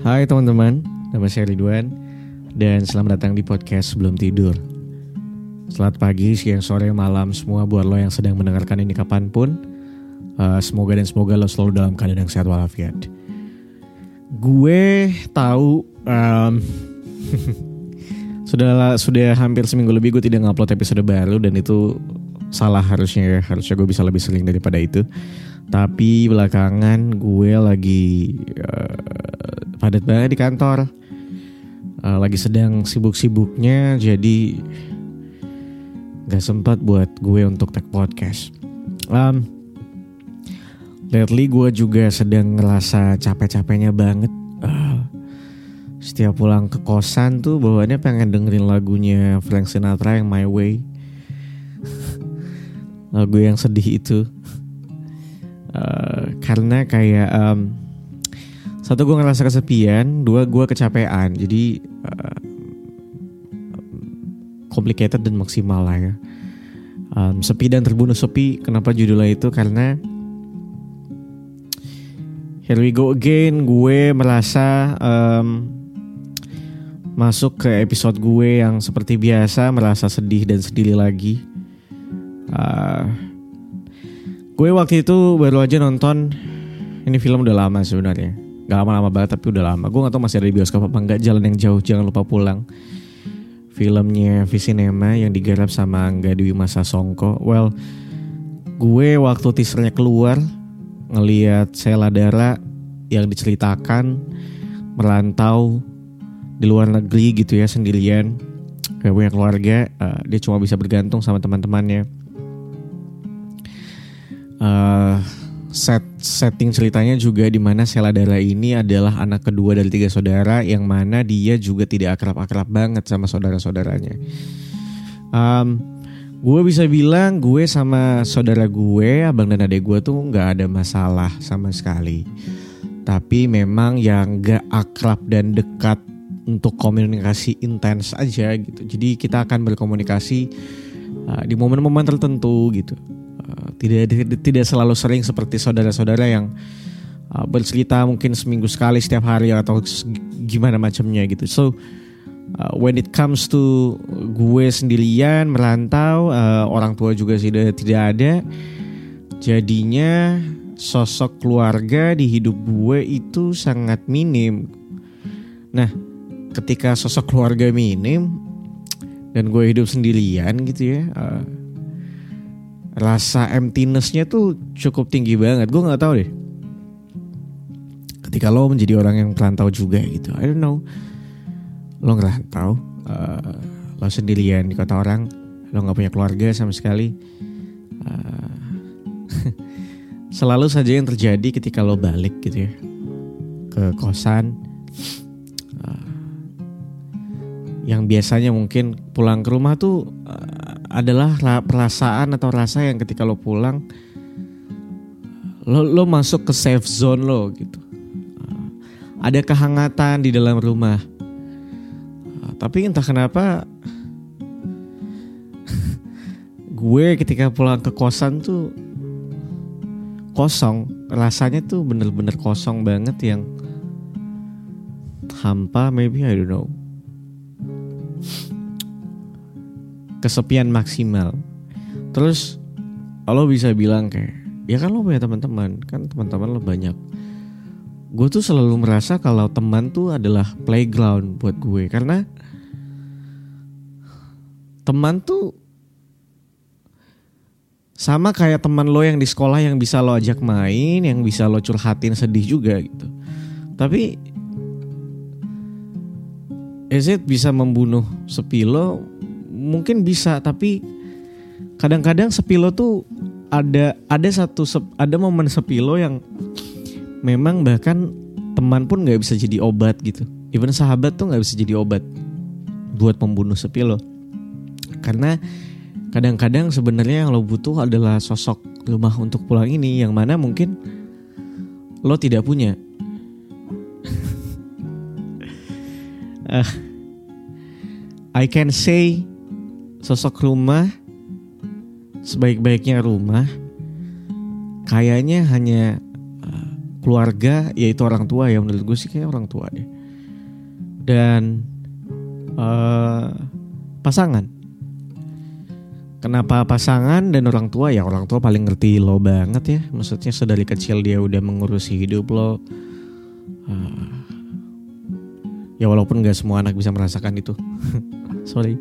Hai teman-teman, nama saya Ridwan dan selamat datang di podcast Sebelum Tidur. Selamat pagi, siang, sore, malam semua buat lo yang sedang mendengarkan ini kapan pun. Uh, semoga dan semoga lo selalu dalam keadaan yang sehat walafiat. Gue tahu um, sudah sudah hampir seminggu lebih gue tidak ngupload episode baru dan itu salah harusnya ya harusnya gue bisa lebih sering daripada itu. Tapi belakangan gue lagi uh, padat banget di kantor. Uh, lagi sedang sibuk-sibuknya jadi gak sempat buat gue untuk tag podcast. Um, lately gue juga sedang ngerasa capek-capeknya banget. Uh, setiap pulang ke kosan tuh bawaannya pengen dengerin lagunya Frank Sinatra yang My Way. Lagu yang sedih itu. Uh, karena kayak um, satu gue ngerasa kesepian, dua gue kecapean. Jadi uh, complicated dan maksimal lah ya. Um, sepi dan terbunuh sepi. Kenapa judulnya itu? Karena here we go again. Gue merasa um, masuk ke episode gue yang seperti biasa merasa sedih dan sedih lagi. Uh, gue waktu itu baru aja nonton ini film udah lama sebenarnya Gak lama-lama banget tapi udah lama. Gue gak tau masih ada di bioskop apa enggak. Jalan yang jauh, jangan lupa pulang. Filmnya Visinema yang digarap sama Angga Dewi Masa Songko. Well, gue waktu teasernya keluar ngeliat Sela Dara yang diceritakan merantau di luar negeri gitu ya sendirian kayak punya keluarga uh, dia cuma bisa bergantung sama teman-temannya uh, set setting ceritanya juga di mana Dara ini adalah anak kedua dari tiga saudara yang mana dia juga tidak akrab-akrab banget sama saudara-saudaranya. Um, gue bisa bilang gue sama saudara gue, abang dan adik gue tuh nggak ada masalah sama sekali. Tapi memang yang gak akrab dan dekat untuk komunikasi intens aja gitu. Jadi kita akan berkomunikasi uh, di momen-momen tertentu gitu tidak tidak selalu sering seperti saudara-saudara yang uh, bercerita mungkin seminggu sekali setiap hari atau gimana macamnya gitu. So uh, when it comes to gue sendirian merantau, uh, orang tua juga sudah tidak ada. Jadinya sosok keluarga di hidup gue itu sangat minim. Nah, ketika sosok keluarga minim dan gue hidup sendirian gitu ya. Uh, rasa emptinessnya tuh cukup tinggi banget. Gue nggak tahu deh. Ketika lo menjadi orang yang perantau juga gitu, I don't know. Lo ngerantau, uh, lo sendirian di kota orang, lo nggak punya keluarga sama sekali. Uh, selalu saja yang terjadi ketika lo balik gitu ya ke kosan. Uh, yang biasanya mungkin pulang ke rumah tuh uh, adalah perasaan atau rasa yang ketika lo pulang lo lo masuk ke safe zone lo gitu. Ada kehangatan di dalam rumah. Tapi entah kenapa gue ketika pulang ke kosan tuh kosong. Rasanya tuh bener-bener kosong banget yang hampa maybe I don't know kesepian maksimal. Terus lo bisa bilang kayak ya kan lo punya teman-teman kan teman-teman lo banyak. Gue tuh selalu merasa kalau teman tuh adalah playground buat gue karena teman tuh sama kayak teman lo yang di sekolah yang bisa lo ajak main, yang bisa lo curhatin sedih juga gitu. Tapi is bisa membunuh sepi lo? Mungkin bisa tapi kadang-kadang sepilo tuh ada ada satu ada momen sepilo yang memang bahkan teman pun nggak bisa jadi obat gitu. Even sahabat tuh nggak bisa jadi obat buat membunuh sepilo karena kadang-kadang sebenarnya yang lo butuh adalah sosok rumah untuk pulang ini yang mana mungkin lo tidak punya. Uh, I can say sosok rumah sebaik-baiknya rumah kayaknya hanya uh, keluarga yaitu orang tua ya menurut gue sih kayak orang tua deh dan uh, pasangan. Kenapa pasangan dan orang tua? Ya orang tua paling ngerti lo banget ya. Maksudnya sedari kecil dia udah mengurusi hidup lo. Uh, ya walaupun gak semua anak bisa merasakan itu. Sorry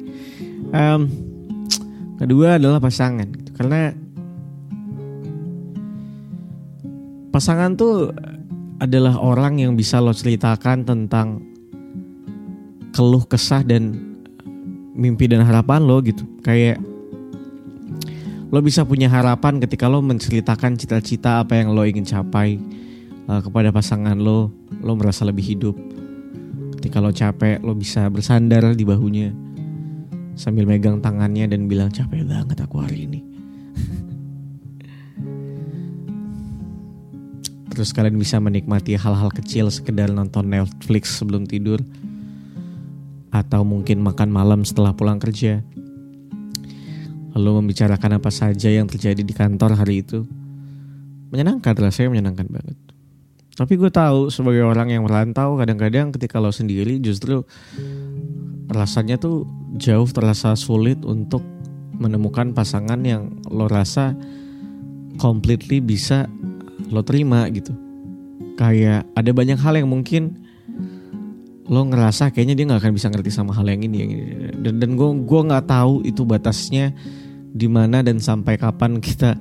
um, kedua adalah pasangan. Gitu. karena pasangan tuh adalah orang yang bisa lo ceritakan tentang keluh kesah dan mimpi dan harapan lo gitu. Kayak lo bisa punya harapan ketika lo menceritakan cita-cita apa yang lo ingin capai uh, kepada pasangan lo lo merasa lebih hidup. Ketika lo capek lo bisa bersandar di bahunya sambil megang tangannya dan bilang capek banget aku hari ini Terus kalian bisa menikmati hal-hal kecil sekedar nonton Netflix sebelum tidur. Atau mungkin makan malam setelah pulang kerja. Lalu membicarakan apa saja yang terjadi di kantor hari itu. Menyenangkan rasanya menyenangkan banget. Tapi gue tahu sebagai orang yang merantau kadang-kadang ketika lo sendiri justru rasanya tuh jauh terasa sulit untuk menemukan pasangan yang lo rasa completely bisa lo terima gitu. Kayak ada banyak hal yang mungkin lo ngerasa kayaknya dia nggak akan bisa ngerti sama hal yang ini yang ini. Dan dan gue gue nggak tahu itu batasnya di mana dan sampai kapan kita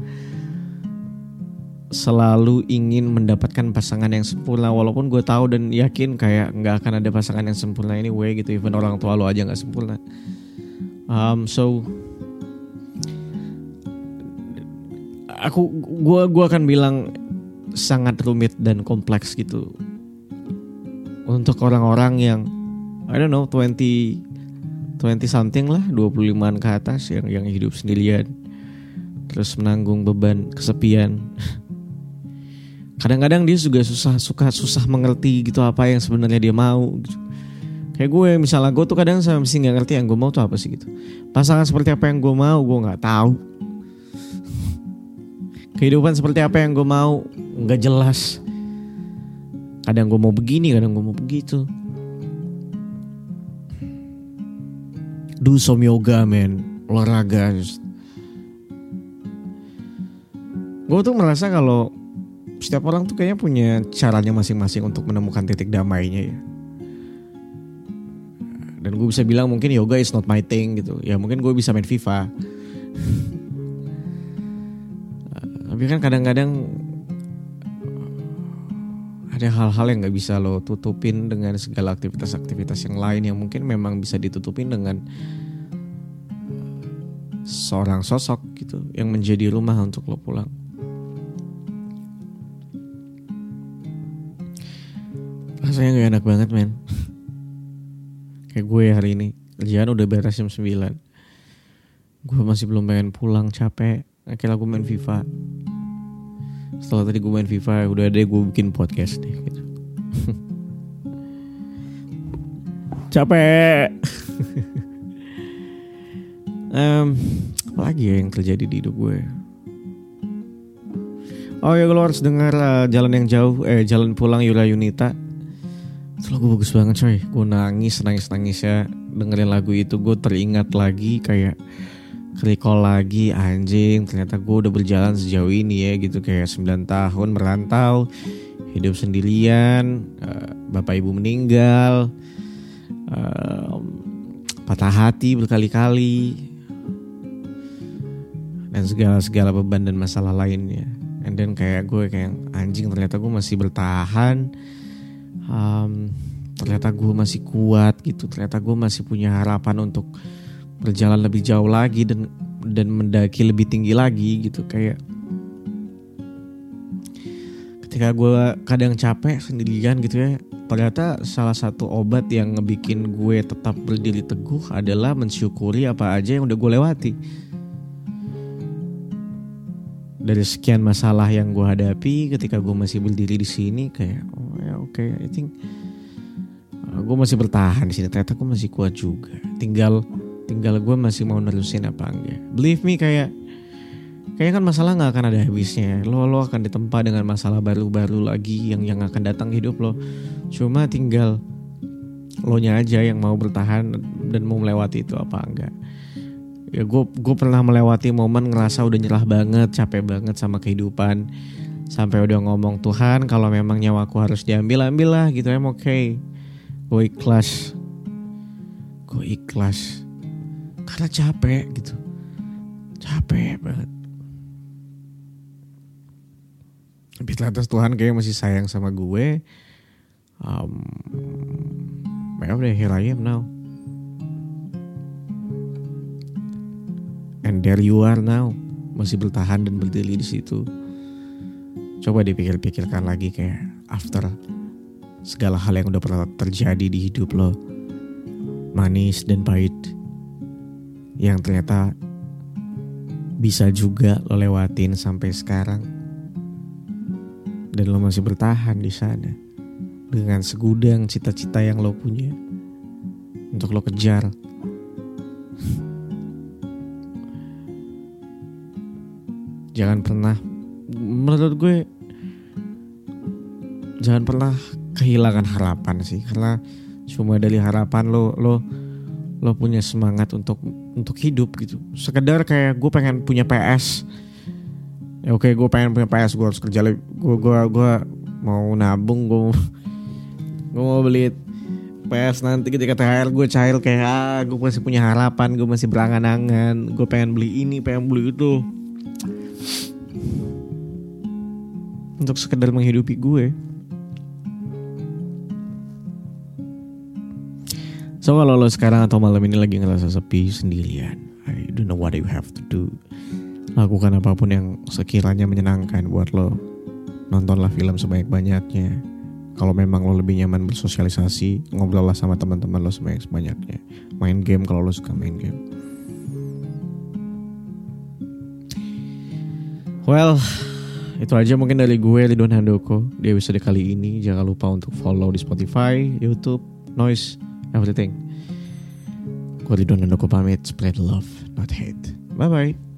selalu ingin mendapatkan pasangan yang sempurna walaupun gue tahu dan yakin kayak nggak akan ada pasangan yang sempurna anyway gitu. Even orang tua lo aja nggak sempurna. Um, so aku gue gua akan bilang sangat rumit dan kompleks gitu. Untuk orang-orang yang I don't know 20 20 something lah 25an ke atas yang yang hidup sendirian terus menanggung beban kesepian kadang-kadang dia juga susah suka susah mengerti gitu apa yang sebenarnya dia mau gitu. kayak gue misalnya gue tuh kadang sama mesti nggak ngerti yang gue mau tuh apa sih gitu. Pasangan seperti apa yang gue mau gue nggak tahu. Kehidupan seperti apa yang gue mau nggak jelas. Kadang gue mau begini kadang gue mau begitu. Do some yoga men olahraga gue tuh merasa kalau setiap orang tuh kayaknya punya caranya masing-masing untuk menemukan titik damainya ya. Dan gue bisa bilang mungkin yoga is not my thing gitu. Ya mungkin gue bisa main FIFA. Tapi kan kadang-kadang ada hal-hal yang nggak bisa lo tutupin dengan segala aktivitas-aktivitas yang lain yang mungkin memang bisa ditutupin dengan seorang sosok gitu yang menjadi rumah untuk lo pulang. Rasanya gak enak banget men. Kayak gue hari ini Kerjaan udah beres jam 9 Gue masih belum pengen pulang capek. Akhirnya gue main FIFA. Setelah tadi gue main FIFA udah ada gue bikin podcast nih gitu. capek. Um, apa lagi ya yang terjadi di hidup gue? Oh ya lo harus dengar uh, jalan yang jauh eh jalan pulang Yura Yunita itu lagu bagus banget coy. Gue nangis nangis nangis ya. Dengerin lagu itu gue teringat lagi kayak recall lagi anjing ternyata gue udah berjalan sejauh ini ya gitu. Kayak 9 tahun merantau hidup sendirian uh, bapak ibu meninggal uh, patah hati berkali-kali dan segala-segala beban dan masalah lainnya. And then kayak gue kayak anjing ternyata gue masih bertahan um, ternyata gue masih kuat gitu. Ternyata gue masih punya harapan untuk berjalan lebih jauh lagi dan dan mendaki lebih tinggi lagi gitu. Kayak ketika gue kadang capek sendirian gitu ya ternyata salah satu obat yang ngebikin gue tetap berdiri teguh adalah mensyukuri apa aja yang udah gue lewati. Dari sekian masalah yang gue hadapi ketika gue masih berdiri di sini kayak oh oke okay, I think uh, gue masih bertahan di sini. Ternyata gue masih kuat juga. Tinggal tinggal gue masih mau nerusin apa enggak. Believe me kayak kayaknya kan masalah nggak akan ada habisnya. Lo lo akan ditempa dengan masalah baru-baru lagi yang yang akan datang hidup lo. Cuma tinggal lo nya aja yang mau bertahan dan mau melewati itu apa enggak. Ya gue gue pernah melewati momen ngerasa udah nyerah banget capek banget sama kehidupan sampai udah ngomong Tuhan kalau memang nyawaku harus diambil ambil lah gitu. Em oke okay. gue ikhlas. Gue ikhlas. Karena capek gitu. Capek banget. Tapi ternyata Tuhan kayak masih sayang sama gue. Um, ya udah here I am now. And there you are now. Masih bertahan dan berdiri di situ coba dipikir-pikirkan lagi kayak after segala hal yang udah pernah terjadi di hidup lo. Manis dan pahit. Yang ternyata bisa juga lo lewatin sampai sekarang. Dan lo masih bertahan di sana. Dengan segudang cita-cita yang lo punya. Untuk lo kejar. Jangan pernah menurut gue jangan pernah kehilangan harapan sih. Karena cuma dari harapan lo lo lo punya semangat untuk untuk hidup gitu. Sekedar kayak gue pengen punya PS ya oke gue pengen punya PS gue harus kerja gue gue gue mau nabung gue gue mau beli PS nanti ketika THR gue cair kayak ah gue masih punya harapan gue masih berangan-angan gue pengen beli ini pengen beli itu untuk sekedar menghidupi gue. So kalau lo sekarang atau malam ini lagi ngerasa sepi sendirian, I don't know what you have to do. Lakukan apa pun yang sekiranya menyenangkan buat lo. Nontonlah film sebanyak-banyaknya. Kalau memang lo lebih nyaman bersosialisasi, ngobrollah sama teman-teman lo sebanyak-banyaknya. Main game kalau lo suka main game. Well, itu aja mungkin dari gue Ridwan Handoko di episode kali ini. Jangan lupa untuk follow di Spotify, YouTube, Noise, everything. Gue Ridwan Handoko pamit, spread love, not hate. Bye-bye.